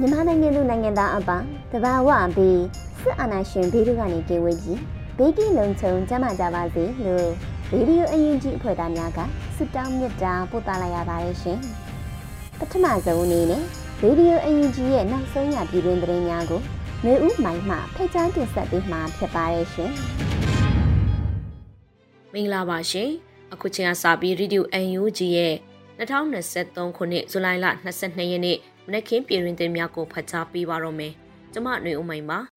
မြန်မာနိုင်ငံသူနိုင်ငံသားအပေါင်းတဘာဝပြီးစစ်အာဏာရှင်ဘေးတို့ကနေကင်းဝေးပြီးဘေးကင်းလုံခြုံကြမှာကြပါစေလို့ဗီဒီယိုအရင်ကြီးအဖွဲ့သားများကဆုတောင်းမြတ်တာပို့သလိုက်ရပါတယ်ရှင်ပထမဆုံးအနေနဲ့ဗီဒီယိုအရင်ကြီးရဲ့နောက်ဆုံးရပြည်တွင်သတင်းများကိုနေဦးမိုင်မှဖိတ်ကြားတင်ဆက်ပေးမှာဖြစ်ပါတယ်ရှင်မင်္ဂလာပါရှင်အခုချိန်ကစပြီး Radio UNG ရဲ့2023ခုနှစ်ဇူလိုင်လ22ရက်နေ့ မနက်ခင်းပြည်တွင်သတင်းများကိုဖတ်ကြားပေးပါတော့မယ်။ကျမຫນွေဦးမိုင်ပါ။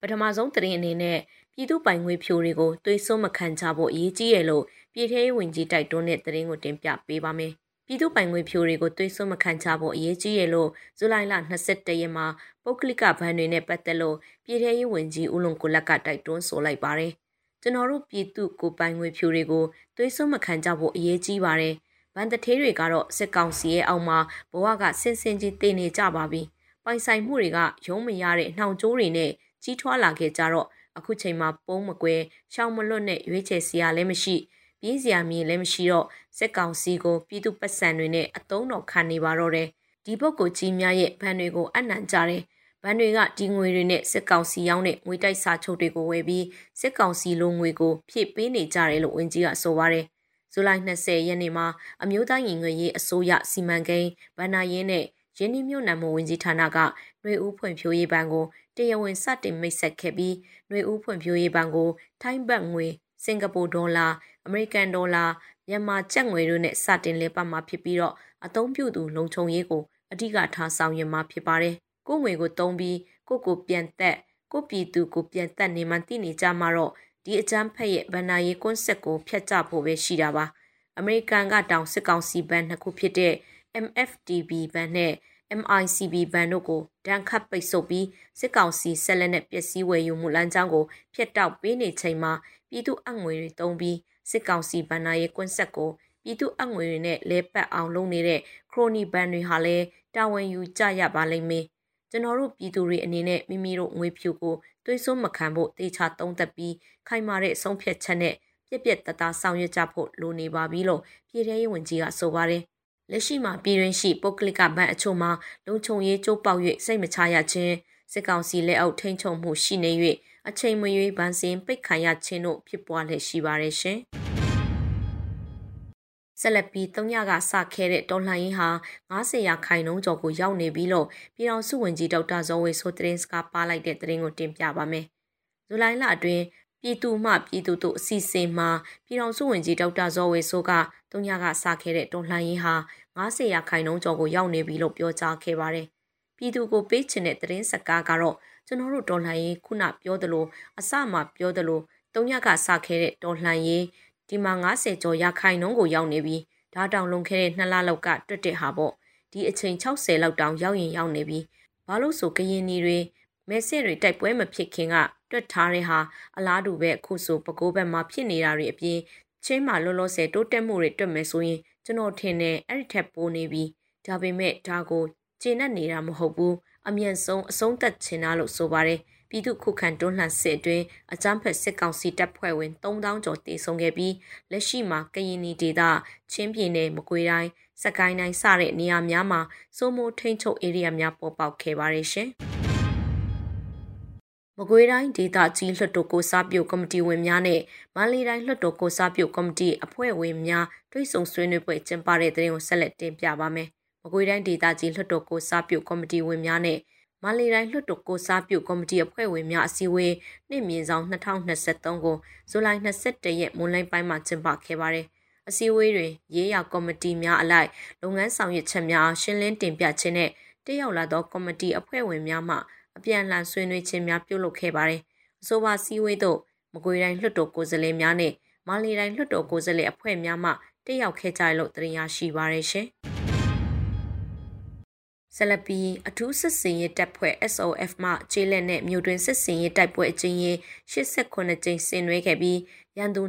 ပထမဆုံးသတင်းအနေနဲ့ပြည်သူပိုင်ငွေဖြိုတွေကိုသွေးစွန်းမခံကြဖို့အရေးကြီးရလို့ပြည်ထောင်ဝင်ကြီးတိုက်တွန်းတဲ့သတင်းကိုတင်ပြပေးပါမယ်။ပြည်သူပိုင်ငွေဖြိုတွေကိုသွေးစွန်းမခံကြဖို့အရေးကြီးရလို့ဇူလိုင်လ22ရက်မှာပုတ်ကလစ်ကဘဏ်တွေနဲ့ပတ်သက်လို့ပြည်ထောင်ဝင်ကြီးဦးလွန်ကိုလက်ကတိုက်တွန်းဆိုလိုက်ပါတယ်။ကျွန်တော်တို့ပြည်သူကိုပိုင်ငွေဖြူတွေကိုသွေးစွန်းမခံကြဖို့အရေးကြီးပါတယ်။ ဗန်တထေးတွေကတော့စစ်ကောင်စီရဲ့အောက်မှာဘဝကဆင်ဆင်ကြီးတည်နေကြပါပြီ။ပိုင်ဆိုင်မှုတွေကရုံးမရတဲ့နှောင်ကြိုးတွေနဲ့ကြီးထွားလာခဲ့ကြတော့အခုချိန်မှာပုံးမကွဲရှောင်းမလွတ်နဲ့ရွေးချယ်စရာလည်းမရှိပြေးစရာမြေလည်းမရှိတော့စစ်ကောင်စီကိုပြည်သူပတ်စံတွေနဲ့အတုံးတော်ခံနေပါတော့တယ်။ဒီပုတ်ကိုကြီးများရဲ့ဗန်တွေကိုအနံ့ကြတယ်။ဘဏ်တွေကဒီငွေတွေနဲ့စစ်ကောင်စီရောင်းတဲ့ငွေတိုက်စာချုပ်တွေကိုဝယ်ပြီးစစ်ကောင်စီလိုငွေကိုဖြည့်ပေးနေကြတယ်လို့ဝန်ကြီးကဆိုပါတယ်။ ဇူလိုင်20ရက်နေ့မှာအမျိုးသားရင်ငွေရေးအစိုးရစီမံကိန်းဗဏ္ဍာရေးနဲ့ရင်းနှီးမြှုပ်နှံမှုဝန်ကြီးဌာနကຫນွေဦးဖွံ့ဖြိုးရေးဘဏ်ကိုတရားဝင်စတင်မိတ်ဆက်ခဲ့ပြီးຫນွေဦးဖွံ့ဖြိုးရေးဘဏ်ကိုထိုင်းဘတ်ငွေစင်ကာပူဒေါ်လာအမေရိကန်ဒေါ်လာမြန်မာကျပ်ငွေတို့နဲ့စတင်လဲပတ်မှာဖြစ်ပြီးတော့အသုံးပြုသူလုံခြုံရေးကိုအဓိကထားဆောင်ရွက်မှာဖြစ်ပါတယ်ကိုငွေကိုတုံးပြီးကိုကိုပြန်သက်ကိုပြည်သူကိုပြန်သက်နေမှသိနေကြမှာတော့ ဒီအကြမ်းဖက်ရဲ့ဗန္နာရေးကွန်းဆက်ကိုဖျက်ချဖို့ပဲရှိတာပါအမေရိကန်ကတောင်စစ်ကောင်စီဘဏ်နှစ်ခုဖြစ်တဲ့ MFTB ဘဏ်နဲ့ MICB ဘဏ်တို့ကိုဒဏ်ခတ်ပိတ်ဆို့ပြီးစစ်ကောင်စီဆက်လက်နဲ့ပျက်စီးဝယ်ယူမှုလမ်းကြောင်းကိုဖျက်တောက်ပေးနေချိန်မှာပြည်သူအငွေတွေတုံးပြီးစစ်ကောင်စီဘဏ္ဍာရေးကွန်းဆက်ကိုပြည်သူအငွေတွေနဲ့လဲပတ်အောင်လုပ်နေတဲ့ခရိုနီဘဏ်တွေဟာလည်းတာဝန်ယူကြရပါလိမ့်မယ် ကျွန်တော်တို့ပြည်သူတွေအနေနဲ့မိမိတို့ငွေဖြူကိုသွေးစွန်းမခံဖို့တေချာသုံးသပ်ပြီးခိုင်မာတဲ့အဆုံးဖြတ်ချက်နဲ့ပြက်ပြက်တသားဆောင်ရွက်ကြဖို့လိုနေပါပြီလို့ပြည်ထရေးဝန်ကြီးကဆိုပါတယ်။လက်ရှိမှာပြည်တွင်းရှိပုတ်ကလစ်ကဘဏ်အချို့မှာလုံခြုံရေးကြိုးပေါက်၍စိတ်မချရခြင်းစစ်ကောင်စီလက်အောက်ထိန်းချုပ်မှုရှိနေ၍အချိန်မရွေးဗန်စင်ပိတ်ခံရခြင်းတို့ဖြစ်ပွားလျက်ရှိပါတယ်ရှင်။ ဆက်လက်ပြီး၃ညကစခဲ့တဲ့တော်လှန်ရေးဟာ90ရာခိုင်နှုန်းကျော်ကိုရောက်နေပြီလို့ပြည်တော်စုဝင်ကြီးဒေါက်တာဇော်ဝေဆိုသတင်းစကားပါလိုက်တဲ့သတင်းကိုတင်ပြပါမယ်။ဇူလိုင်လအတွင်းပြည်သူမှပြည်သူတို့အစီအစဉ်မှာပြည်တော်စုဝင်ကြီးဒေါက်တာဇော်ဝေဆိုက၃ညကစခဲ့တဲ့တော်လှန်ရေးဟာ90ရာခိုင်နှုန်းကျော်ကိုရောက်နေပြီလို့ပြောကြားခဲ့ပါတယ်။ပြည်သူကိုပေးချင်တဲ့သတင်းစကားကတော့ကျွန်တော်တို့တော်လှန်ရေးခုနပြောသလိုအစမှပြောသလို၃ညကစခဲ့တဲ့တော်လှန်ရေး ဒီမှာ90ကျော်ရခိုင်နှုန်းကိုရောက်နေပြီးဒါတောင်လွန်ခဲ့တဲ့2လလောက်ကတွတ်တဲ့ဟာပေါ့ဒီအချိန်60လောက်တောင်ရောက်ရင်ရောက်နေပြီးဘာလို့ဆိုကရင်နီတွေမဲဆစ်တွေတိုက်ပွဲမဖြစ်ခင်ကတွတ်ထားတဲ့ဟာအလားတူပဲအခုဆိုပကိုးဘက်မှာဖြစ်နေတာတွေအပြင်ချင်းမှာလောလောဆယ်တိုးတက်မှုတွေတွက်မယ်ဆိုရင်ကျွန်တော်ထင်တယ်အဲ့ဒီထက်ပိုနေပြီးဒါပေမဲ့ဒါကိုကျေနပ်နေတာမဟုတ်ဘူးအမြန်ဆုံးအဆုံးသတ်ချင်တာလို့ဆိုပါတယ် ပြည်သူခုခံတွန်းလှန်စစ်အတွင်းအကြမ်းဖက်စစ်ကောင်စီတပ်ဖွဲ့ဝင်3000ကျော်တေဆုံးခဲ့ပြီးလက်ရှိမှာကရင်နီဒေသချင်းပြည်နယ်မကွေးတိုင်းစကိုင်းတိုင်းစတဲ့နေရာများမှာစိုးမိုးထိန်းချုပ်ဧရိယာများပေါ်ပေါက်ခဲ့ပါတယ်ရှင်။မကွေးတိုင်းဒေသကြီးလွှတ်တော်ကိုစားပြုကော်မတီဝင်များနဲ့မန္တလေးတိုင်းလွှတ်တော်ကိုစားပြုကော်မတီအဖွဲ့ဝင်များတွိတ်ဆုံဆွေးနွေးပွဲကျင်းပတဲ့တဲ့ရင်ကိုဆက်လက်တင်ပြပါမယ်။မကွေးတိုင်းဒေသကြီးလွှတ်တော်ကိုစားပြုကော်မတီဝင်များနဲ့ မန္တလေးတိုင်းလွှတ်တော်ကိုစားပြုကော်မတီအဖွဲ့ဝင်များအစည်းအဝေးနှစ်မြင့်ဆောင်2023ကိုဇူလိုင်21ရက်မွန်းလွဲပိုင်းမှာကျင်းပခဲ့ပါတယ်။အစည်းအဝေးတွင်ရေးရကော်မတီများအလိုက်လုပ်ငန်းဆောင်ရွက်ချက်များရှင်းလင်းတင်ပြခြင်းနဲ့တက်ရောက်လာသောကော်မတီအဖွဲ့ဝင်များမှအပြန်အလှန်ဆွေးနွေးခြင်းများပြုလုပ်ခဲ့ပါတယ်။အဆိုပါစည်းဝေးသို့မကွေးတိုင်းလွှတ်တော်ကိုယ်စားလှယ်များနဲ့မန္တလေးတိုင်းလွှတ်တော်ကိုယ်စားလှယ်အဖွဲ့များမှတက်ရောက်ခဲ့ကြလို့တင်ရရှိပါရရှင်။ ဆလပီအထူးစစ်စင်ရေးတပ်ဖွဲ့ SOF မှကျေးလက်နဲ့မြို့တွင်စစ်စင်ရေးတိုက်ပွဲအကျဉ်းရင်89ကြိမ်ဆင်နွှဲခဲ့ပြီးရန်သူ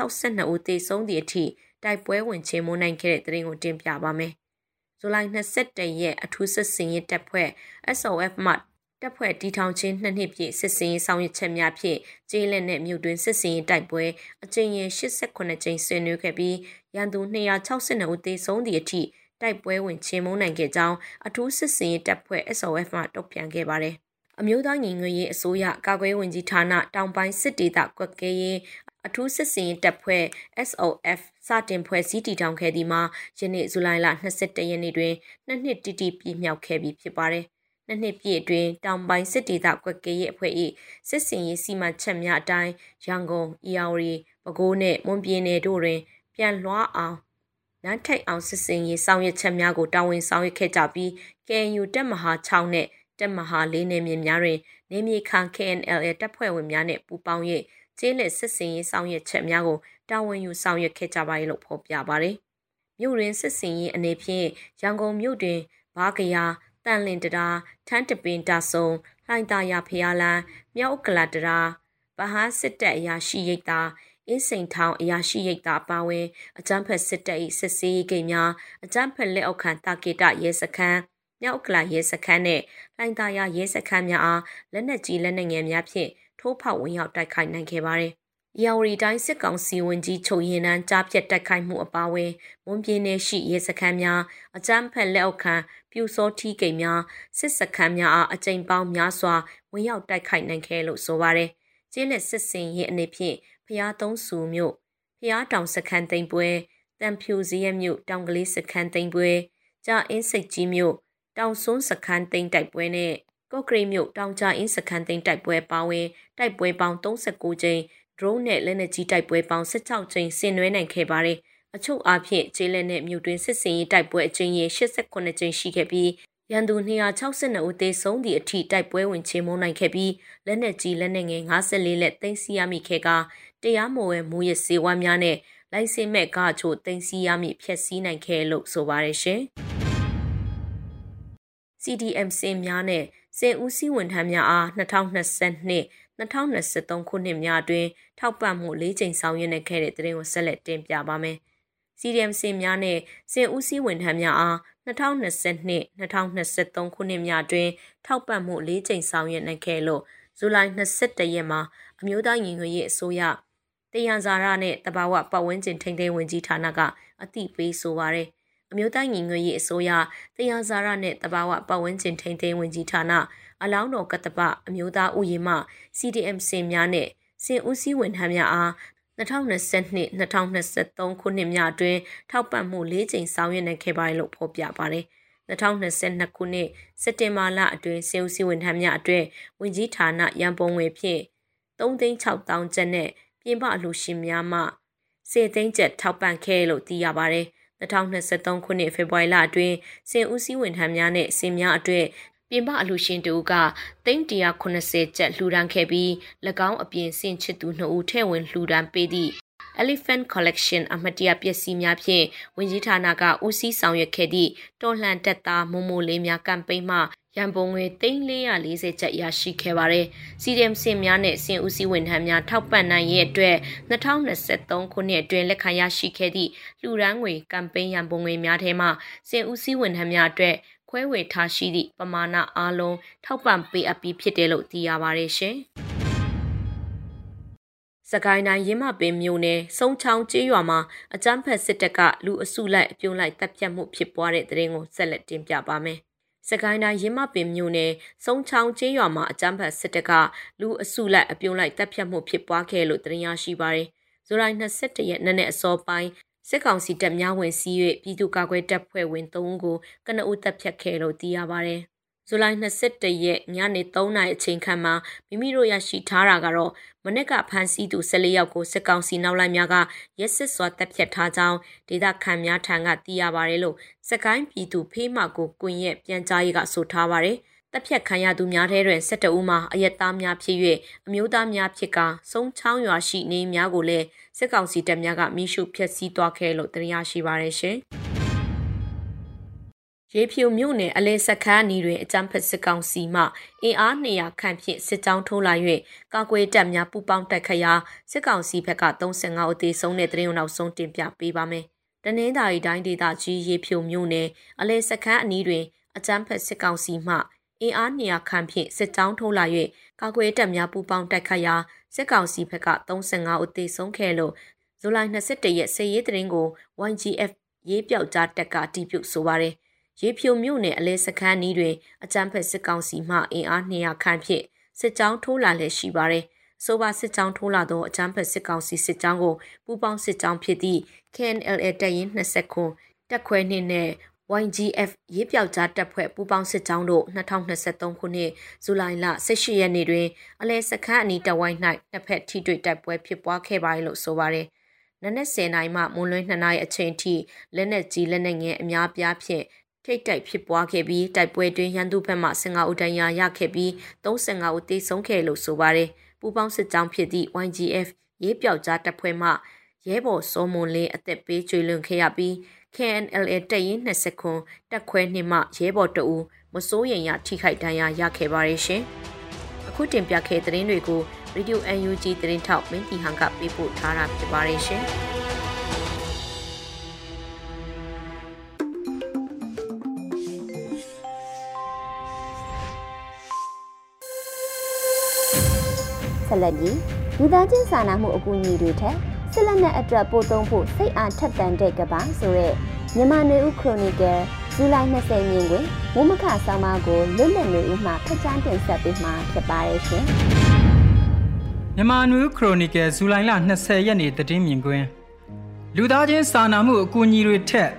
262ဦးသေဆုံးသည့်အထိတိုက်ပွဲဝင်ချေမှုနိုင်ခဲ့တဲ့တဲ့ရင်ကိုတင်ပြပါမယ်။ဇူလိုင်22ရက်အထူးစစ်စင်ရေးတပ်ဖွဲ့ SOF မှတပ်ဖွဲ့တီထောင်ချင်းနှစ်နှစ်ပြည့်စစ်စင်ရေးဆောင်ရွက်ချက်များဖြင့်ကျေးလက်နဲ့မြို့တွင်စစ်စင်ရေးတိုက်ပွဲအကြိမ်ရင်89ကြိမ်ဆင်နွှဲခဲ့ပြီးရန်သူ262ဦးသေဆုံးသည့်အထိ တိုက်ပွဲဝင်ချေမှုန်းနိုင်ခဲ့ကြောင်းအထူးစစ်စင်ရေးတပ်ဖွဲ့ SOF မှတုံ့ပြန်ခဲ့ပါတယ်။အမျိုးသားညီညွတ်ရေးအစိုးရကာကွယ်ဝင်ကြီးဌာနတောင်ပိုင်းစစ်ဒေသကွက်ကဲရေးအထူးစစ်စင်ရေးတပ်ဖွဲ့ SOF စတင်ဖွဲ့စည်းတည်ထောင်ခဲ့သည်မှာယနေ့ဇူလိုင်လ22ရက်နေ့တွင်နှစ်နှစ်တိတိပြည့်မြောက်ခဲ့ပြီဖြစ်ပါတယ်။နှစ်နှစ်ပြည့်အတွင်းတောင်ပိုင်းစစ်ဒေသကွက်ကဲရေးအဖွဲ့၏စစ်စင်ရေးစီမံချက်များအတိုင်းရန်ကုန်၊အေရဝတီ၊ပဲခူးနှင့်မွန်ပြည်နယ်တို့တွင်ပြန်လွှားအောင် နန်းထိုက်အောင်စစ်စင်ရေးဆောင်ရွက်ချက်များကိုတာဝန်ဆောင်ရွက်ခဲ့ကြပြီး KNU တက်မဟာ6နဲ့တက်မဟာ4နယ်မြေများတွင်နေမြေခံ KNL တပ်ဖွဲ့ဝင်များနဲ့ပူးပေါင်း၍ကျေးလက်စစ်စင်ရေးဆောင်ရွက်ချက်များကိုတာဝန်ယူဆောင်ရွက်ခဲ့ကြပါ၏လို့ဖော်ပြပါတယ်။မြို့ရင်းစစ်စင်ရေးအနေဖြင့်ရန်ကုန်မြို့တွင်ဘားကရာတန်လင်တရာထန်းတပင်တာဆုံလှိုင်သာယာဖျားလန်းမြောက်ကလတရာဗဟန်းစစ်တပ်အရာရှိရိတ်တာ အင်းစိန်ထောင်အရာရှိရိတ်တာပါဝင်အကြမ်းဖက်စစ်တပ်၏စစ်ဆေးရေးဂိတ်များအကြမ်းဖက်လက်အောက်ခံတာကေတရဲစခန်းမြောက်ကလာရဲစခန်းနဲ့လိုင်တာယာရဲစခန်းများအားလက်နက်ကြီးလက်နက်ငယ်များဖြင့်ထိုးဖောက်ဝင်ရောက်တိုက်ခိုက်နိုင်ခဲ့ပါတယ်။ရာဝတီတိုင်းစစ်ကောင်စီဝင်ကြီးချုပ်ရင်နှန်းကြားပြတ်တိုက်ခိုက်မှုအပါအဝင်မွန်ပြည်နယ်ရှိရဲစခန်းများအကြမ်းဖက်လက်အောက်ခံပြူစောထီးကိတ်များစစ်စခန်းများအားအကြိမ်ပေါင်းများစွာဝင်ရောက်တိုက်ခိုက်နိုင်ခဲ့လို့ဆိုပါတယ်။ကျင်းလက်စစ်စင်ရဲ့အနေဖြင့် ဖျားသုံးစုမြို့ဖျားတောင်စခန်းသိမ်းပွဲတံဖြူစည်းရမြို့တောင်ကလေးစခန်းသိမ်းပွဲကြာအင်းစိတ်ကြီးမြို့တောင်စွန်းစခန်းသိမ်းတိုက်ပွဲနဲ့ကော့ကရိတ်မြို့တောင်ကြအင်းစခန်းသိမ်းတိုက်ပွဲပါဝင်တိုက်ပွဲပေါင်း39ကြိမ် drone နဲ့လက်နက်ကြီးတိုက်ပွဲပေါင်း16ကြိမ်ဆင်နွှဲနိုင်ခဲ့ပါတယ်အချုပ်အားဖြင့်ခြေလက်နဲ့မြို့တွင်စစ်စင်ရေးတိုက်ပွဲအကြိမ်ရေ89ကြိမ်ရှိခဲ့ပြီးရန်သူ262ဦးသေဆုံးသည့်အထိတိုက်ပွဲဝင်ချေမှုန်းနိုင်ခဲ့ပြီးလက်နက်ကြီးလက်နက်ငယ်54လက်သိမ်းဆည်းရမိခဲ့က တရားမဝင်မူရစေဝါများနဲ့လိုင်စင်မဲ့ကားချို့သိမ်းဆည်းရမိဖျက်ဆီးနိုင်ခဲ့လို့ဆိုပါတယ်ရှင်။ CDM စင်များနဲ့စင်ဦးစီးဝန်ထမ်းများအား2022 2023ခုနှစ်များအတွင်းထောက်ပံ့မှု၄ကြိမ်ဆောင်ရွက်နေခဲ့တဲ့တဲ့ရင်ကိုဆက်လက်တင်ပြပါမယ်။ CDM စင်များနဲ့စင်ဦးစီးဝန်ထမ်းများအား2022 2023ခုနှစ်များအတွင်းထောက်ပံ့မှု၄ကြိမ်ဆောင်ရွက်နိုင်ခဲ့လို့ဇူလိုင်22ရက်မှာအမျိုးသားညီညွတ်ရေးအစိုးရ တယံဇာရနဲ့တဘာဝပတ်ဝန်းကျင်ထိန်းသိမ်းဝင်ကြီးဌာနကအသိပေးဆိုပါရယ်အမျိုးသားညီညွတ်ရေးအစိုးရတရားဇာရနဲ့တဘာဝပတ်ဝန်းကျင်ထိန်းသိမ်းဝင်ကြီးဌာနအလောင်းတော်ကတပအမျိုးသားဥယျာဉ်မှ CDM စင်များနဲ့စင်ဦးစီးဝန်ထမ်းများအား2022 2023ခုနှစ်များအတွင်းထောက်ပံ့မှု၄ကြိမ်ဆောင်ရွက်နိုင်ခဲ့ပါတယ်လို့ဖော်ပြပါတယ်2022ခုနှစ်စက်တင်ဘာလအတွင်းစေဦးစီဝန်ထမ်းများအတွက်ဝင်ကြီးဌာနရန်ပုံငွေဖြင့်3,600ကျပ်နဲ့ ပြင်ပအလှူရှင်များမှစေသိန်းကျပ်ထောက်ပံ့ခဲ့လို့သိရပါတယ်2023ခုနှစ်ဖေဖော်ဝါရီလအတွင်းစင်ဦးစီးဝန်ထမ်းများနဲ့စင်များအတွက်ပြင်ပအလှရှင်တူက380ကျပ်လှူဒန်းခဲ့ပြီး၎င်းအပြင်စင်ချစ်သူ2ဦးထဲ့ဝင်လှူဒန်းပေးသည့် Elephant Collection အမတ်တရပစ္စည်းများဖြင့်ဝင်ကြီးဌာနကဦးစီးဆောင်ရွက်ခဲ့သည့်တော်လှန်တက်သားမုံမိုလေးများကမ်ပိန်းမှရန်ပုံငွေ3440ကျပ်ရရှိခဲ့ပါတယ်။ CDM စင်များနဲ့စင်ဦးစီးဝန်ထမ်းများထောက်ပံ့နိုင်ရဲ့အတွက်2023ခုနှစ်အတွင်းလက်ခံရရှိခဲ့သည့်လှူဒန်းငွေကမ်ပိန်းရန်ပုံငွေများထဲမှစင်ဦးစီးဝန်ထမ်းများအတွက်ခွဲဝေထားရှိသည့်ပမာဏအားလုံးထောက်ပံ့ပေးအပ်ပြီးဖြစ်တယ်လို့သိရပါတယ်ရှင်။ စကိုင်းတိုင်းရင်းမပင်မြို့နယ်စုံချောင်းကျေးရွာမှာအကြမ်းဖက်စစ်တပ်ကလူအစုလိုက်အပြုံလိုက်တပ်ဖြတ်မှုဖြစ်ပွားတဲ့တဲ့ရင်ကိုဆက်လက်တင်ပြပါမယ်။စကိုင်းတိုင်းရင်းမပင်မြို့နယ်စုံချောင်းကျေးရွာမှာအကြမ်းဖက်စစ်တပ်ကလူအစုလိုက်အပြုံလိုက်တပ်ဖြတ်မှုဖြစ်ပွားခဲ့လို့သတင်းရရှိပါတယ်။ဇူလိုင်22ရက်နေ့နဲ့အစောပိုင်းစစ်ကောင်စီတပ်များဝင်စီး၍ပြည်သူ့ကာကွယ်တပ်ဖွဲ့ဝင်3ဦးကိုကနဦးတပ်ဖြတ်ခဲ့လို့သိရပါတယ်။ ဇူလိုင်22ရက်ညနေ3နာရီအချိန်ခန့်မှာမိမိတို့ရရှိထားတာကတော့မနက်ကဖမ်းဆီးသူ14ယောက်ကိုစစ်ကောင်စီနောက်လိုက်များကရက်စစ်စွာတပ်ဖြတ်ထားကြောင်းဒေသခံများထံကသိရပါတယ်လို့စကိုင်းပြည်သူဖေးမှကိုကွင်ရဲ့ပြန်ကြားရေးကဆိုထားပါတယ်တပ်ဖြတ်ခံရသူများထဲတွင်17ဦးမှာအယက်သားများဖြစ်၍အမျိုးသားများဖြစ်ကစုံချောင်းရွာရှိနေများကိုလည်းစစ်ကောင်စီတပ်များကမိရှုဖျက်ဆီးသွားခဲ့လို့သိရရှိပါရရှင်။ ရေဖြူမြို့နယ်အလဲစခန်းနီတွင်အကြမ်းဖက်စစ်ကောင်စီမှအင်အား200ခန့်ဖြင့်စစ်ကြောင်းထိုးလာ၍ကာကွယ်တပ်များပူးပေါင်းတိုက်ခတ်ရာစစ်ကောင်စီဘက်က35ဦးသေဆုံးတဲ့တရင်နောက်ဆုံးတင်ပြပေးပါမယ်။တနင်္သာရီတိုင်းဒေသကြီးရေဖြူမြို့နယ်အလဲစခန်းအနီးတွင်အကြမ်းဖက်စစ်ကောင်စီမှအင်အား200ခန့်ဖြင့်စစ်ကြောင်းထိုးလာ၍ကာကွယ်တပ်များပူးပေါင်းတိုက်ခတ်ရာစစ်ကောင်စီဘက်က35ဦးသေဆုံးခဲ့လို့ဇူလိုင်21ရက်စေရေးတရင်ကို YGF ရေးပြောက်ကြားတက်ကတီးပြုတ်ဆိုပါတယ် ရေဖြိုမြို့နယ်အလဲစခန်းနီးတွင်အကြမ်းဖက်စစ်ကောင်စီမှအင်အား200ခန့်ဖြင့်စစ်ကြောင်းထိုးလာလည်ရှိပါသည်။ဆိုပါစစ်ကြောင်းထိုးလာသောအကြမ်းဖက်စစ်ကောင်စီစစ်ကြောင်းကိုပူးပေါင်းစစ်ကြောင်းဖြစ်သည့် KNLA တပ်ရင်း20ခုတက်ခွဲနှင့်နဲ့ YGF ရေးပြောက်ကြားတပ်ဖွဲ့ပူးပေါင်းစစ်ကြောင်းတို့2023ခုနှစ်ဇူလိုင်လ18ရက်နေ့တွင်အလဲစခန်းအနီးတဝိုင်း၌နှစ်ဖက်ထိတွေ့တိုက်ပွဲဖြစ်ပွားခဲ့ပါလို့ဆိုပါတယ်။နနက်10:00နာရီမှမွန်းလွဲ2နာရီအချိန်ထိလက်နက်ကြီးလက်နက်ငယ်အများပြားဖြင့် ထိတ်တိုက်ဖြစ်ပွားခဲ့ပြီးတိုက်ပွဲတွင်ရန်သူဘက်မှ15ဦးဒဏ်ရာရခဲ့ပြီး35ဦးသေဆုံးခဲ့လို့ဆိုပါတယ်။ပူပေါင်းစစ်ကြောင်းဖြစ်သည့် YGF ရေးပြောက်ကြားတပ်ဖွဲ့မှရဲဘော်စောမွန်လင်းအသက်ပေးကျွေလွန်ခဲ့ရပြီး KNLA တပ်ရင်း20ခွန်တက်ခွဲနှင့်မှရဲဘော်တအူမစိုးရိမ်ရထိခိုက်ဒဏ်ရာရခဲ့ပါရဲ့ရှင်။အခုတင်ပြခဲ့တဲ့သတင်းတွေကို Radio UNG သတင်းထောက်မင်းတီဟန်ကပေးပို့ထားတာဖြစ်ပါရဲ့ရှင်။ ဆက်လက်ပြီးလူသားချင်းစာနာမှုအကူအညီတွေထက်စစ်လက်နက်အတွက်ပို့သုံးဖို့စိတ်အားထက်သန်တဲ့ကဘာဆိုတဲ့မြန်မာနေဦးခရိုနီကယ်ဇူလိုင်20မြင်တွင်မုံမခဆောင်းပါးကိုလွတ်လပ်နေဦးမှဖတ်ကြားတင်ဆက်ပေးမှာဖြစ်ပါရဲ့ရှင်။မြန်မာနွေခရိုနီကယ်ဇူလိုင်လ20ရက်နေ့သတင်းမြင်ကွင်းလူသားချင်းစာနာမှုအကူအညီတွေထက်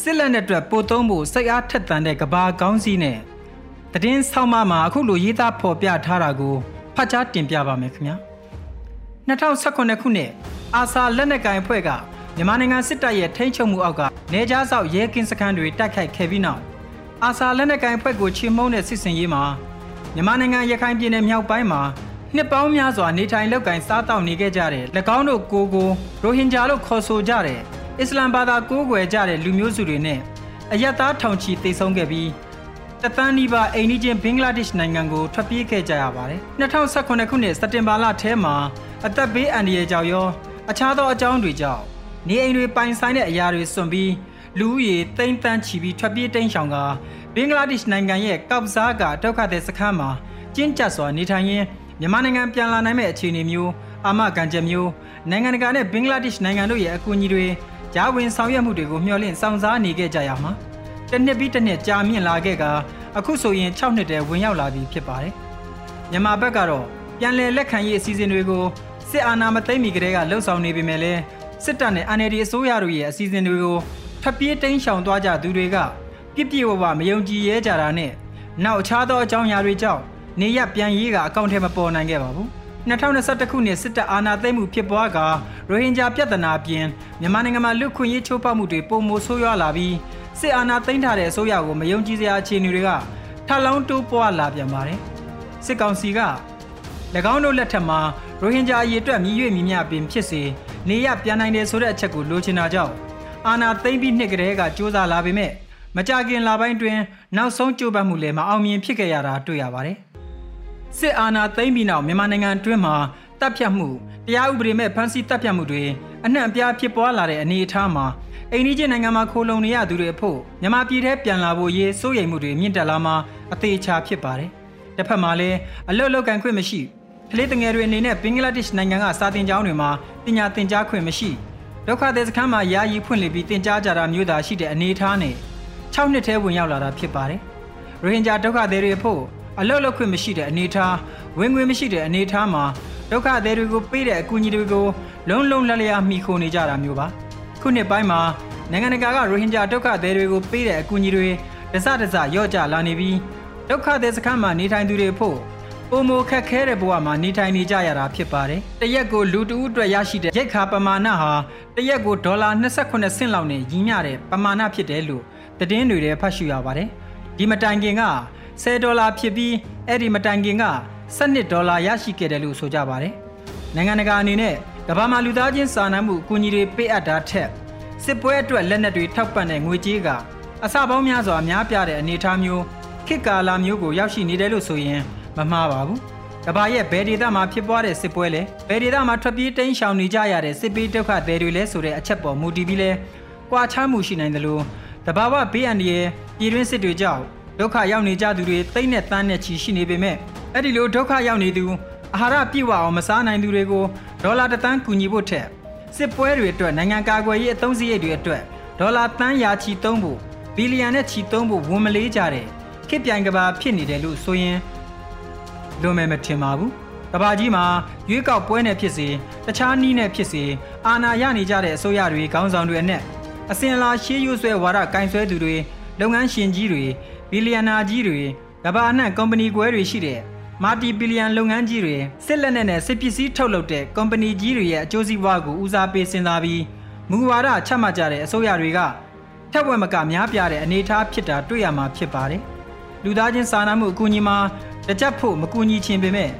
စစ်လက်နက်အတွက်ပို့သုံးဖို့စိတ်အားထက်သန်တဲ့ကဘာကောင်းစီးနဲ့သတင်းဆောင်းပါးမှာအခုလိုရေးသားဖော်ပြထားတာကို ဖတ်ကြားတင်ပြပါမယ်ခင်ဗျာ2018ခုနှစ်အာဆာလက်နက်ကိုင်အဖွဲ့ကမြန်မာနိုင်ငံစစ်တပ်ရဲ့ထိန်းချုပ်မှုအောက်ကနေကြားဆောက်ရဲကင်းစခန်းတွေတိုက်ခိုက်ခဲ့ပြီးနောက်အာဆာလက်နက်ကိုင်အဖွဲ့ကိုချေမှုန်းတဲ့စစ်စင်ရေးမှာမြန်မာနိုင်ငံရခိုင်ပြည်နယ်မြောက်ပိုင်းမှာနှစ်ပေါင်းများစွာနေထိုင်လောက်ကင်စားတောက်နေခဲ့ကြတဲ့၎င်းတို့ကိုကိုရိုဟင်ဂျာလို့ခေါ်ဆိုကြတဲ့အစ္စလမ်ဘာသာကိုးကွယ်ကြတဲ့လူမျိုးစုတွေနဲ့အယက်သားထောင်ချီတိတ်ဆုံးခဲ့ပြီး တသန်းနီးပါးအိန္ဒိချင်းဘင်္ဂလားဒေ့ရှ်နိုင်ငံကိုထွက်ပြေးခဲ့ကြရပါတယ်2018ခုနှစ်စက်တင်ဘာလထဲမှာအသက်ဘေးအန္တရာယ်ကြောင့်ရောအခြားသောအကြောင်းတွေကြောင့်နေအိမ်တွေပိုင်ဆိုင်တဲ့အရာတွေစွန့်ပြီးလူဦးရေတိမ့်တန်းချီပြီးထွက်ပြေးတိမ်းရှောင်ကဘင်္ဂလားဒေ့ရှ်နိုင်ငံရဲ့ကောက်စားကဒုက္ခသည်စခန်းမှာကျဉ်းကျပ်စွာနေထိုင်ရင်းမြန်မာနိုင်ငံပြန်လာနိုင်မဲ့အခြေအနေမျိုးအာမခံချက်မျိုးနိုင်ငံတကာနဲ့ဘင်္ဂလားဒေ့ရှ်နိုင်ငံတို့ရဲ့အကူအညီတွေကြားဝင်ဆောင်ရွက်မှုတွေကိုမျှော်လင့်စောင့်စားနေခဲ့ကြရမှာ တစ်နှစ်ပြီးတစ်နှစ်ကြာမြင့်လာခဲ့ကအခုဆိုရင်6နှစ်တည်းဝင်ရောက်လာပြီဖြစ်ပါတယ်မြန်မာဘက်ကတော့ပြန်လည်လက်ခံရေးအစီအစဉ်တွေကိုစစ်အာဏာမသိမ်းမီကတည်းကလှုံ့ဆော်နေပေမဲ့လည်းစစ်တပ်နဲ့ NLD အစိုးရတို့ရဲ့အစီအစဉ်တွေကိုဖပ်ပြေးတိမ်းရှောင်သွားကြသူတွေကပြစ်ပြဝဝမယုံကြည်ရဲကြတာနဲ့နောက်အခြားသောအကြောင်းအရာတွေကြောင့်နေရပြန်ရေးကအကောင့်ထဲမပေါ်နိုင်ခဲ့ပါဘူး2021ခုနှစ်စစ်တပ်အာဏာသိမ်းမှုဖြစ်ပွားကရိုဟင်ဂျာပြဿနာပြင်မြန်မာနိုင်ငံမှာလူခွင့်ရေးချိုးဖောက်မှုတွေပုံမိုဆိုးရွားလာပြီး စစ်အာဏာသိမ်းထားတဲ့အစိုးရကိုမယုံကြည်စရာအခြေအနေတွေကထပ်လောင်းတိုးပွားလာပြန်ပါတယ်စစ်ကောင်စီက၎င်းတို့လက်ထက်မှာရိုဟင်ဂျာအရေးအတွက်မြည်၍မြည်မြပင်ဖြစ်စေနေရပြန်နိုင်တယ်ဆိုတဲ့အချက်ကိုလိုချင်တာကြောင့်အာဏာသိမ်းပြီးနှစ်ကတည်းကစ조사လာပေမဲ့မကြခင်လပိုင်းတွင်နောက်ဆုံးကြိုးပမ်းမှုလည်းမအောင်မြင်ဖြစ်ခဲ့ရတာတွေ့ရပါတယ်စစ်အာဏာသိမ်းပြီးနောက်မြန်မာနိုင်ငံအတွင်းမှာတပ်ဖြတ်မှုတရားဥပဒေမဲ့ဖမ်းဆီးတပ်ဖြတ်မှုတွေအနှံ့အပြားဖြစ်ပွားလာတဲ့အနေအထားမှာ အိန္ဒိချင်းနိုင်ငံမှာခိုလုံနေရသူတွေအဖို့မြန်မာပြည်ထဲပြန်လာဖို့ရေးစိုးရိမ်မှုတွေမြင့်တက်လာမှာအသေးချာဖြစ်ပါတယ်။တစ်ဖက်မှာလည်းအလုတ်လောက်ကန်ခွင့်မရှိကလေးတငယ်တွေအနေနဲ့ဘင်္ဂလားဒေ့ရှ်နိုင်ငံကစာတင်ကျောင်းတွေမှာပညာသင်ကြားခွင့်မရှိဒုက္ခသည်စခန်းမှာယာယီဖွင့်လှစ်ပြီးသင်ကြားကြတာမျိုးသာရှိတဲ့အနေအထားနဲ့6နှစ်ထဲဝင်ရောက်လာတာဖြစ်ပါတယ်။ရိုဟင်ဂျာဒုက္ခသည်တွေဖို့အလုတ်လုတ်ခွင့်မရှိတဲ့အနေအထားဝင်ငွေမရှိတဲ့အနေအထားမှာဒုက္ခသည်တွေကိုပေးတဲ့အကူအညီတွေကိုလုံးလုံးလလျာမှီခိုနေကြတာမျိုးပါ ခုနှစ်ပိုင်းမှာနိုင်ငံတကာကရိုဟင်ဂျာဒုက္ခသည်တွေကိုပေးတဲ့အကူအညီတွေတစတစရော့ကျလာနေပြီးဒုက္ခသည်စခန်းမှာနေထိုင်သူတွေဖို့ပုံမခက်ခဲတဲ့ဘဝမှာနေထိုင်နေကြရတာဖြစ်ပါတယ်။တရက်ကိုလူတဦးအတွက်ရရှိတဲ့ရိတ်ခါပမာဏဟာတရက်ကိုဒေါ်လာ28ဆင့်လောက်နဲ့ညီမျှတဲ့ပမာဏဖြစ်တယ်လို့သတင်းတွေထဲဖတ်ရှုရပါတယ်။ဒီမတိုင်ခင်က10ဒေါ်လာဖြစ်ပြီးအဲ့ဒီမတိုင်ခင်က12ဒေါ်လာရရှိခဲ့တယ်လို့ဆိုကြပါတယ်။နိုင်ငံတကာအနေနဲ့ ကမ္ဘာမှာလူသားချင်းစာနာမှုအကူအညီတွေပေးအပ်တာထက်စစ်ပွဲအတွက်လက်နက်တွေထောက်ပံ့တဲ့ငွေကြေးကအစပေါင်းများစွာများပြားတဲ့အနေအထားမျိုးခေတ်ကာလမျိုးကိုရောက်ရှိနေတယ်လို့ဆိုရင်မမှားပါဘူး။ကဘာရဲ့ဘယ်ဒေသမှာဖြစ်ပွားတဲ့စစ်ပွဲလဲဘယ်ဒေသမှာထွက်ပြေးတိမ်းရှောင်နေကြရတဲ့စစ်ပေးဒုက္ခသည်တွေလဲဆိုတဲ့အချက်ပေါ်မူတည်ပြီးလဲကွာခြားမှုရှိနိုင်တယ်လို့တဘာဝဘေးအန္တရာယ်ပြည်တွင်းစစ်တွေကြောင့်ဒုက္ခရောက်နေကြသူတွေတိတ်နဲ့တန်းနဲ့ချီရှိနေပေမဲ့အဲ့ဒီလိုဒုက္ခရောက်နေသူ အာဟာရပြည့်ဝအောင်မစားနိုင်သူတွေကိုဒေါ်လာတသန်းကူညီဖို့ထက်စစ်ပွဲတွေအတွက်နိုင်ငံကာကွယ်ရေးအသုံးစရိတ်တွေအတွက်ဒေါ်လာတန်းရာချီသုံးဖို့ဘီလီယံနဲ့ချီသုံးဖို့ဝန်မလေးကြတဲ့ခေတ်ပြိုင်ကဘာဖြစ်နေတယ်လို့ဆိုရင်လွန်မယ်မထင်ပါဘူး။ကဘာကြီးမှာရွေးကောက်ပွဲနဲ့ဖြစ်စေတခြားနည်းနဲ့ဖြစ်စေအာဏာရနေကြတဲ့အစိုးရတွေခေါင်းဆောင်တွေနဲ့အစင်လာရှေးရွဆွဲဝါဒကင်ဆွဲသူတွေလုပ်ငန်းရှင်ကြီးတွေဘီလီယံနာကြီးတွေကဘာအနှံ့ကုမ္ပဏီကွဲတွေရှိတဲ့ မာတီဘီလီယံလုပ်ငန်းကြီးတွေစစ်လက်နက်နဲ့စစ်ပစ္စည်းထုတ်လုပ်တဲ့ကုမ္ပဏီကြီးတွေရဲ့အကျိုးစီးပွားကိုဦးစားပေးစဉ်းစားပြီးမူဝါဒချမှတ်ကြတဲ့အစိုးရတွေကထက်ဝက်မကများပြားတဲ့အနေအထားဖြစ်တာတွေ့ရမှာဖြစ်ပါတယ်။လူသားချင်းစာနာမှုအကူအညီမှာတကြက်ဖို့မကူညီခြင်းပေမဲ့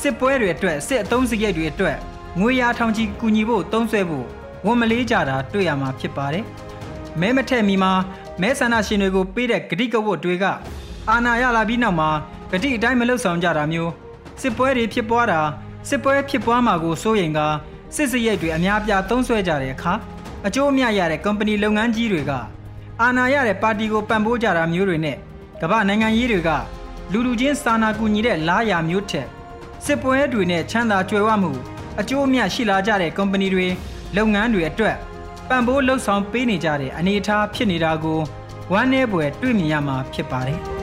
စစ်ပွဲတွေအတွက်စစ်အုံစရိတ်တွေအတွက်ငွေရာထောင်ချီကူညီဖို့တုံးဆွဲဖို့ဝန်မလေးကြတာတွေ့ရမှာဖြစ်ပါတယ်။မဲမထက်မီမှာမဲဆန္ဒရှင်တွေကိုပေးတဲ့ဂတိကဝတ်တွေကအာဏာရလာပြီးနောက်မှာ ဂတိအတိုင်းမလုပ်ဆောင်ကြတာမျိုးစစ်ပွဲတွေဖြစ်ပွားတာစစ်ပွဲဖြစ်ပွားမှာကိုစိုးရိမ်ကစစ်စရိတ်တွေအများပြားသုံးစွဲကြတဲ့အခါအကျိုးအမြတ်ရတဲ့ကုမ္ပဏီလုပ်ငန်းကြီးတွေကအာဏာရတဲ့ပါတီကိုပံ့ပိုးကြတာမျိုးတွေနဲ့ကမ္ဘာနိုင်ငံရေးတွေကလူလူချင်းစာနာကူညီတဲ့လားယာမျိုးထက်စစ်ပွဲတွေနဲ့ချမ်းသာကြွယ်ဝမှုအကျိုးအမြတ်ရှိလာကြတဲ့ကုမ္ပဏီတွေလုပ်ငန်းတွေအတွက်ပံ့ပိုးလှုပ်ဆောင်ပေးနေကြတဲ့အနေအထားဖြစ်နေတာကိုဝမ်းနည်းဖွယ်တွေ့မြင်ရမှာဖြစ်ပါတယ်။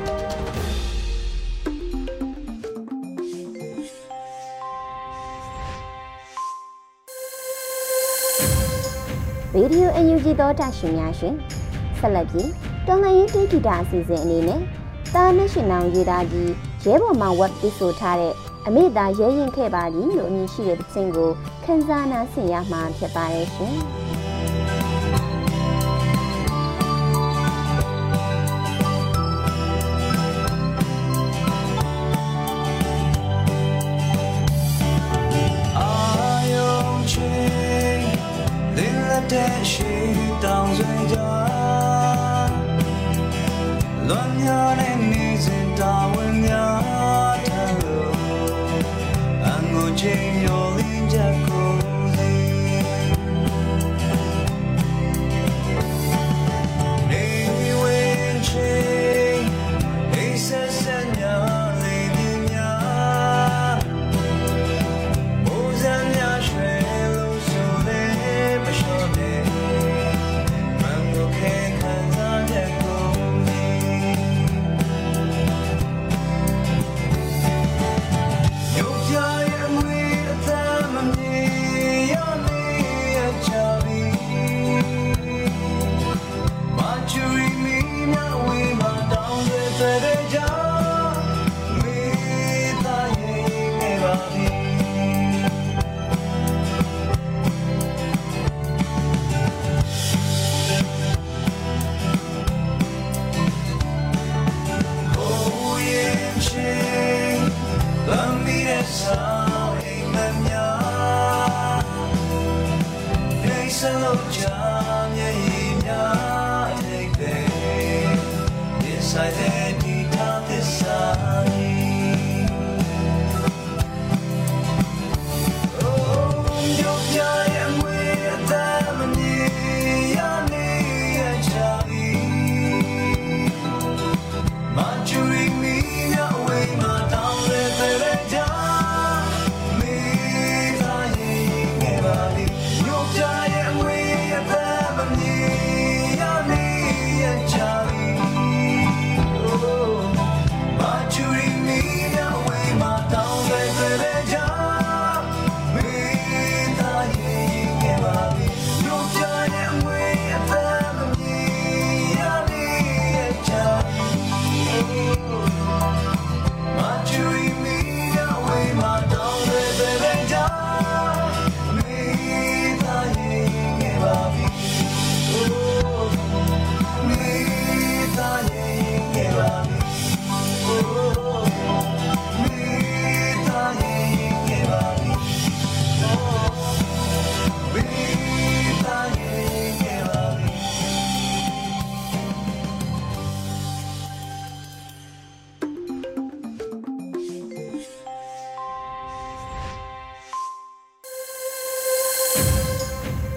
Radio UNG သောတာရှင်များရှင်ဆက်လက်ပြီးတော်လှန်ရေးတေးဂီတအစီအစဉ်အနေနဲ့တာနက်ရှင်နောင်ရေးသားကြီးရဲဘော်မှဝက်ပြီးဆိုထားတဲ့အမေသာရဲရင်ခဲ့ပါလိလို့အမည်ရှိတဲ့သင်းကိုခန်းစားနာဆင်ရမှာဖြစ်ပါတယ်ရှင်။ 想睡觉。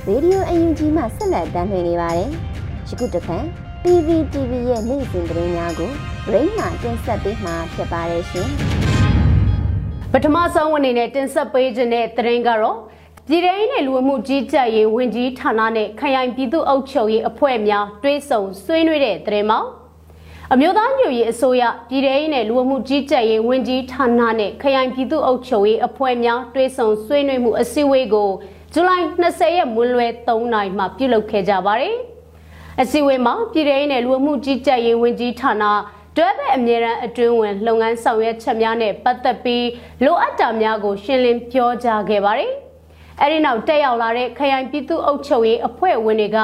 ဒီယိုအယူဂျီမှဆက်လက်တင်ပြနေပါတယ်။ယခုတစ်ခါ PVTV ရဲ့နေ့စဉ်သတင်းများကိုရိမ့်မှတင်ဆက်ပေးမှာဖြစ်ပါတယ်ရှင်။ပထမဆုံးအနေနဲ့တင်ဆက်ပေးခြင်းတဲ့သတင်းကတော့ပြည်ထောင်စုလူဝမှုကြီးကြပ်ရေးဝန်ကြီးဌာနနဲ့ခရိုင်ပြည်သူ့အုပ်ချုပ်ရေးအဖွဲ့များတွဲဆုံဆွေးနွေးတဲ့သတင်းမှာအမျိုးသားညွရေးအစိုးရပြည်ထောင်စုလူဝမှုကြီးကြပ်ရေးဝန်ကြီးဌာနနဲ့ခရိုင်ပြည်သူ့အုပ်ချုပ်ရေးအဖွဲ့များတွဲဆုံဆွေးနွေးမှုအစည်းအဝေးကို ဇူလိုင်20ရက်မွန်းလွဲ3နာရီမှာပြုလုပ်ခဲ့ကြပါတယ်။အစည်းအဝေးမှာပြည်ထောင်စုလူဝမှုကြီးကြပ်ရေးဝန်ကြီးဌာနတွဲဘက်အမြဲတမ်းအတွင်းဝင်လုပ်ငန်းဆောင်ရွက်ချက်များနဲ့ပတ်သက်ပြီးလိုအပ်တာများကို ရှင်းလင်းပြောကြားခဲ့ပါတယ်။အဲဒီနောက်တက်ရောက်လာတဲ့ခရိုင်ပြည်သူ့အုပ်ချုပ်ရေးအဖွဲ့ဝင်တွေက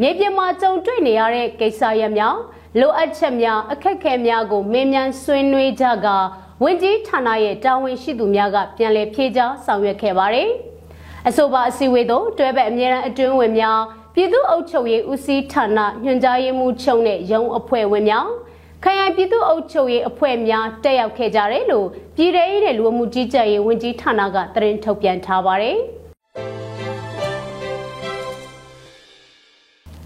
မြေပြင်မှာကြုံတွေ့နေရတဲ့ကိစ္စရပ်များလိုအပ်ချက်များအခက်အခဲများကိုမင်းမြန်ဆွေးနွေးကြကဝန်ကြီးဌာနရဲ့တာဝန်ရှိသူများကပြန်လည်ဖြေကြားဆောင်ရွက်ခဲ့ပါတယ်။ အဆိုပါအစည်းအဝေးသို့တွဲဘက်အမြဲတမ်းအတွင်းဝင်များပြည်သူ့အုပ်ချုပ်ရေးဦးစီးဌာနညွှန်ကြားရေးမှူးချုပ်နဲ့ရုံးအဖွဲ့ဝင်များခရိုင်ပြည်သူ့အုပ်ချုပ်ရေးအဖွဲ့များတက်ရောက်ခဲ့ကြတယ်လို့ပြည်ထောင်စုလူမှုကြီးကြပ်ရေးဝန်ကြီးဌာနကသတင်းထုတ်ပြန်ထားပါတယ်။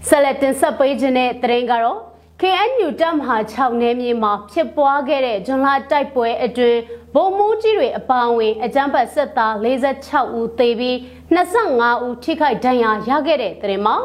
ဆက်လက်တင်ဆက်ပေးခြင်းတဲ့သတင်းကတော့ KNU တပ်မဟာ6နယ်မြေမှာဖြစ်ပွားခဲ့တဲ့ဂျွန်လာတိုက်ပွဲအတွင်း ဗိုလ်မှူးကြီးတွေအပါအဝင်အကြမ်းဖက်စစ်သား46ဦးသေပြီး25ဦးထိခိုက်ဒဏ်ရာရခဲ့တဲ့သတင်းမှာ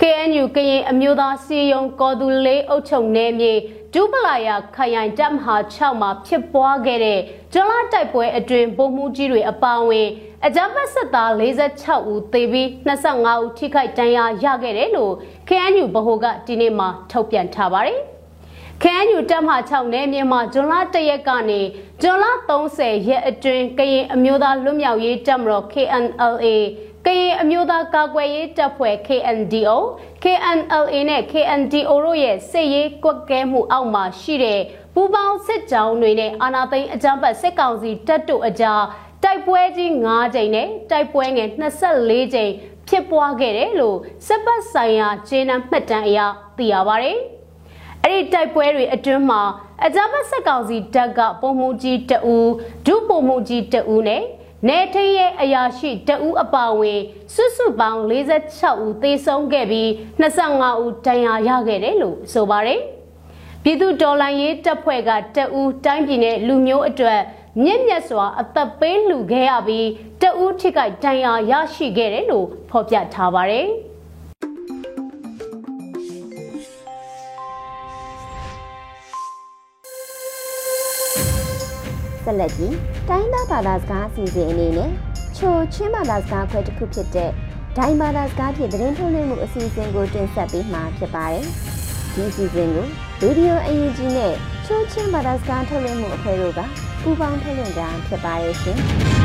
KNU ကရင်အမျိုးသားစီယုံကော်သူလေးအုပ်ချုပ်နယ်မြေဒူပလာယာခရိုင်တပ်မဟာ6မှာဖြစ်ပွားခဲ့တဲ့ဂျွန်လာတိုက်ပွဲအတွင်းဗိုလ်မှူးကြီးတွေအပါအဝင်အကြမ်းဖက်စစ်သား46ဦးသေပြီး25ဦးထိခိုက်ဒဏ်ရာရခဲ့တယ်လို့ KNU ဗဟိုကဒီနေ့မှထုတ်ပြန်ထားပါတယ်။ KNU တပ်မ6နယ်မြေမှာဇွန်လ1ရက်ကနေဇွန်လ30ရက်အတွင်းကရင်အမျိုးသားလွတ်မြောက်ရေးတပ်မတော် KNLA ကရင်အမျိုးသားကာကွယ်ရေးတပ်ဖွဲ့ KNDO KNLA နဲ့ KNDO တို့ရဲ့စစ်ရေးကွက်ကဲမှုအောက်မှာရှိတဲ့ပူးပေါင်းစစ်ကြောင်းတွေနဲ့အာဏာသိမ်းအကြမ်းဖက်စစ်ကောင်စီတပ်တို့အကြားတိုက်ပွဲကြီး9ကြိမ်နဲ့တိုက်ပွဲငယ်24ကြိမ်ဖြစ်ပွားခဲ့တယ်လို့စစ်ပတ်ဆိုင်ရာဂျေနံမှတ်တမ်းအရသိရပါဗျ။ အဲ့ဒီတိုက်ပွဲတွေအတွင်းမှာအကြမ်းဖက်စစ်ကောင်စီတပ်ကပုံမှုကြီးတအူဒုပုံမှုကြီးတအူနဲ့နေထင်းရဲ့အရာရှိတအူအပါဝင်စွတ်စွတ်ပေါင်း46ဦးသေဆုံးခဲ့ပြီး25ဦးဒဏ်ရာရခဲ့တယ်လို့ဆိုပါတယ်။ပြည်သူတော်လှန်ရေးတပ်ဖွဲ့ကတအူတိုင်းပြည်နဲ့လူမျိုးအတွက်မြင့်မြတ်စွာအသက်ပေးလှူခဲ့ရပြီးတဦးထိခိုက်ဒဏ်ရာရရှိခဲ့တယ်လို့ဖော်ပြထားပါတယ်။ ဆက်လက်ပြီးတိုင်းသားဘာသာစကားအစီအစဉ်အနေနဲ့ချိုချင်းဘာသာစကားခွဲတစ်ခုဖြစ်တဲ့ဒိုင်ဘာသာစကားဖြင့်သတင်းထုတ်လွှင့်မှုအစီအစဉ်ကိုတင်ဆက်ပေးမှာဖြစ်ပါတယ်။ဒီအစီအစဉ်ကိုဗီဒီယိုအယူဂျီနဲ့ချိုချင်းဘာသာစကားထုတ်လွှင့်မှုအဖွဲ့တို့ကပူးပေါင်းထုတ်လွှင့်တာဖြစ်ပါရဲ့ရှင်။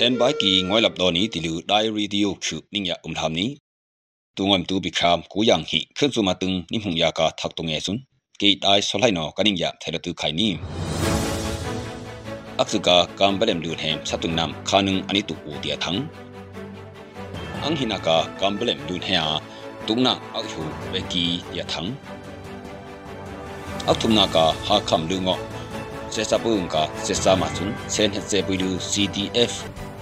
sen ba ki ngoi lap doni tilu diary dio chu ningya umtham ni tungam tu bikram ku yang hi khun su ma tung ni hung ya ka thak tung e sun ke tai so lai no kaning ya thaila tu khai ni aksuka kam balem lu hem satung nam khanung ani tu u dia thang ang hinaka kam balem lu he a tungna ak hu ve ki ya thang ak tumna ka ha kham lu ngo ဆက်စပ်ပုံကဆက်စမချွန်းဆန်ဟက်ဆေပီလူ CDF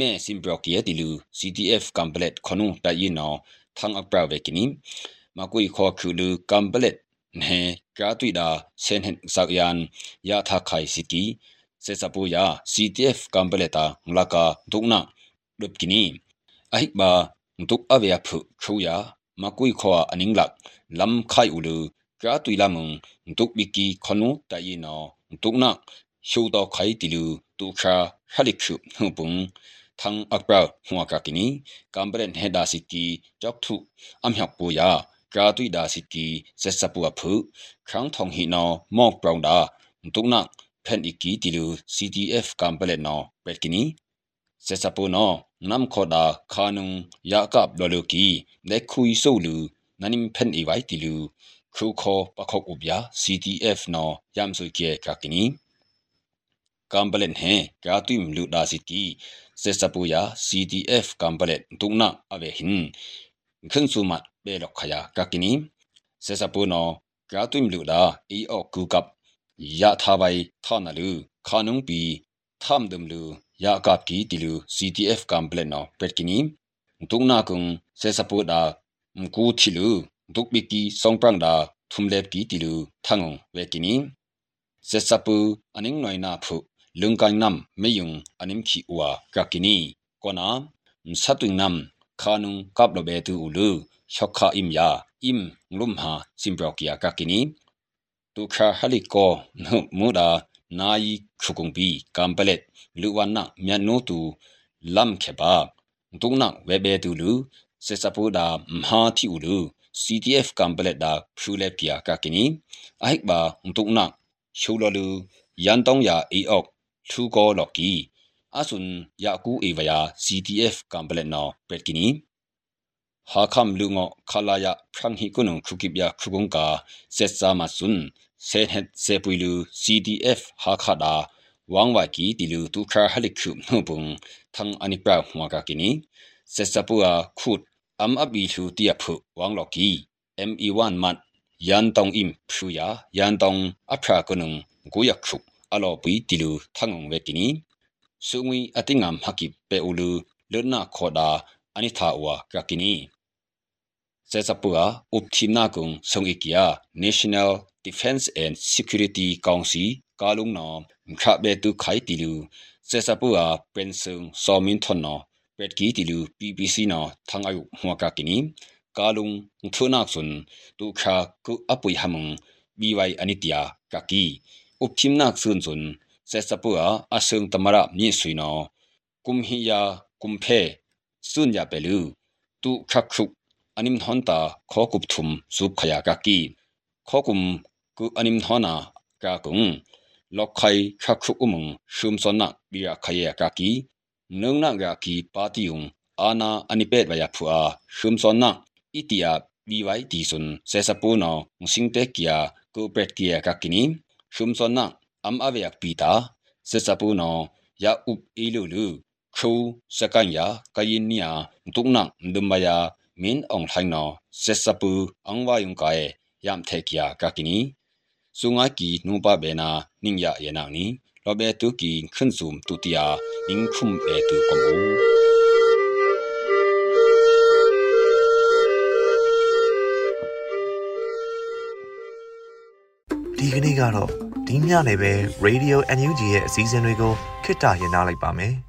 မဲစင်ဘရော့ကီယတီလူ CTF ကမ်ဘလက်ခနုတိုင်နောသံအပရဝေကိနီမကွေခေါ်ခူလူကမ်ဘလက် ne ka tui da sen hen sak yan ya tha khai siki se sapu ya ctf kampeleta nglaka dukna lup kini ahik ba duk avya phu khu ya makui khwa aning lak lam khai ulu kya tui lamung ntuk biki khonu tayi no ntuk na shu to khai tilu tu kha halik shu hupung thang akpra huwa ka kini kambren he da siki chok thu am hyak pu ya kya tui da siki se sapu a phu khang thong hi no mok brown da ntuk na phen iki tilu ctf kambren no bet kini เลนอเป็ดกินีเซซาปูนอนำขอดาคานุงยากับลอลูกีเด็กคุยสู้ลูนันิมเพนอีไว้ติลูครูคอปะคอกอุบยา CTF นอยามสุเกกักินีกัมเปเลนเฮกาตุยมลูดาสิกีเซซาปูยา CTF กัมเปเลนตุกนักอเวหินขึ้นสุมัดเบลอกขยากักินีเซซาปูนอกาตุยมลูด ya akap ki tilu CTF complet no petkini tung na kung se support da mku thilu duk bi ki songprang da thumlep ki tilu thangong wekini se sapu aning noi na phu lungkang nam meyung anim khi uwa kakini kona msatung nam khanung kap lo be tu ulu shokha im ya im nglum ha simbrok ya kakini tu kha hali ko nu mu da နာယီခုကုံပီကမ်ပလက်လူဝနာမြတ်နိုတူလမ်ခေပါဒုံနာဝေဘေတူလူစေစပူဒါမဟာတီဦးလူ CTF ကမ်ပလက်ဒါဖြူလက်ပြာကကနီအိုက်ဘာဒုံနာရှူလလူယန်တောင်းယာအေအော့သူကောလော်ကီအဆွန်ယာကူအေဝယာ CTF ကမ်ပလက်နော်ပက်ကနီဟာခမ်လူငေါခလာယာဖရန်ဟီကုနုခုကိပြခုကုံကာဆက်စာမဆွန် เซนเฮเซปุยลู CDF ฮักฮัดาวังวากีติลูตุคาฮัลิคุมนุบุงทังอันิปราหัวกากินีเซซาปัวขุดอัมอบีทูเตียพุวังลอกี ME1 มัดยันตองอิมพูยายันตองอัพรากนุงกุยักชุกอลอปุยติลูทังงเวกินีสุงวีอติงามฮักิเปอูลูเลนาขอดาอันิทาวากากินี Zezapua Upchinakung Songikia National Defense and Security Council Kalungno Mkhabe Tu Khai Tilu Zezapua Pensung Somin Thonno Petki Tilu PPC no Thangayu Hwaka Kini Kalung Thunak Sun Tu Kha Ku Apui Hamung BY Anitia Kaki Upchimnak Sun Sun Zezapua Asung Tamara Mi Suino Kumhiya Kumphe Sunya Pelu Tu Khakhu anim thon ta kho kup thum su khaya ka ki kho kum ku anim thona ka kung lok khai kha khu umung shum son na bi ya khaya ka ki nung na ga ki pa ti yung ana ani pet ba ya phu a shum son na itia bi wai ti sun se sa pu no sing te kia ku pet kia ka kini shum son na am ave yak pi ta se sa pu no ya up i lu lu khu sakan ya kayin nia tuk na ndum ba ya min ong thain no se sapu ang wa yung kae yam the kya ka kini sunga ki nu ba be na ning ya ye na ni lo be tu ki khun zum tu tia ning khum be tu kom u ဒီကနေ့ကတော့ဒီညနေပဲ Radio NUG ရဲ့အစည်းအဝေးကိုခਿੱတရရနိုင်ပါမယ်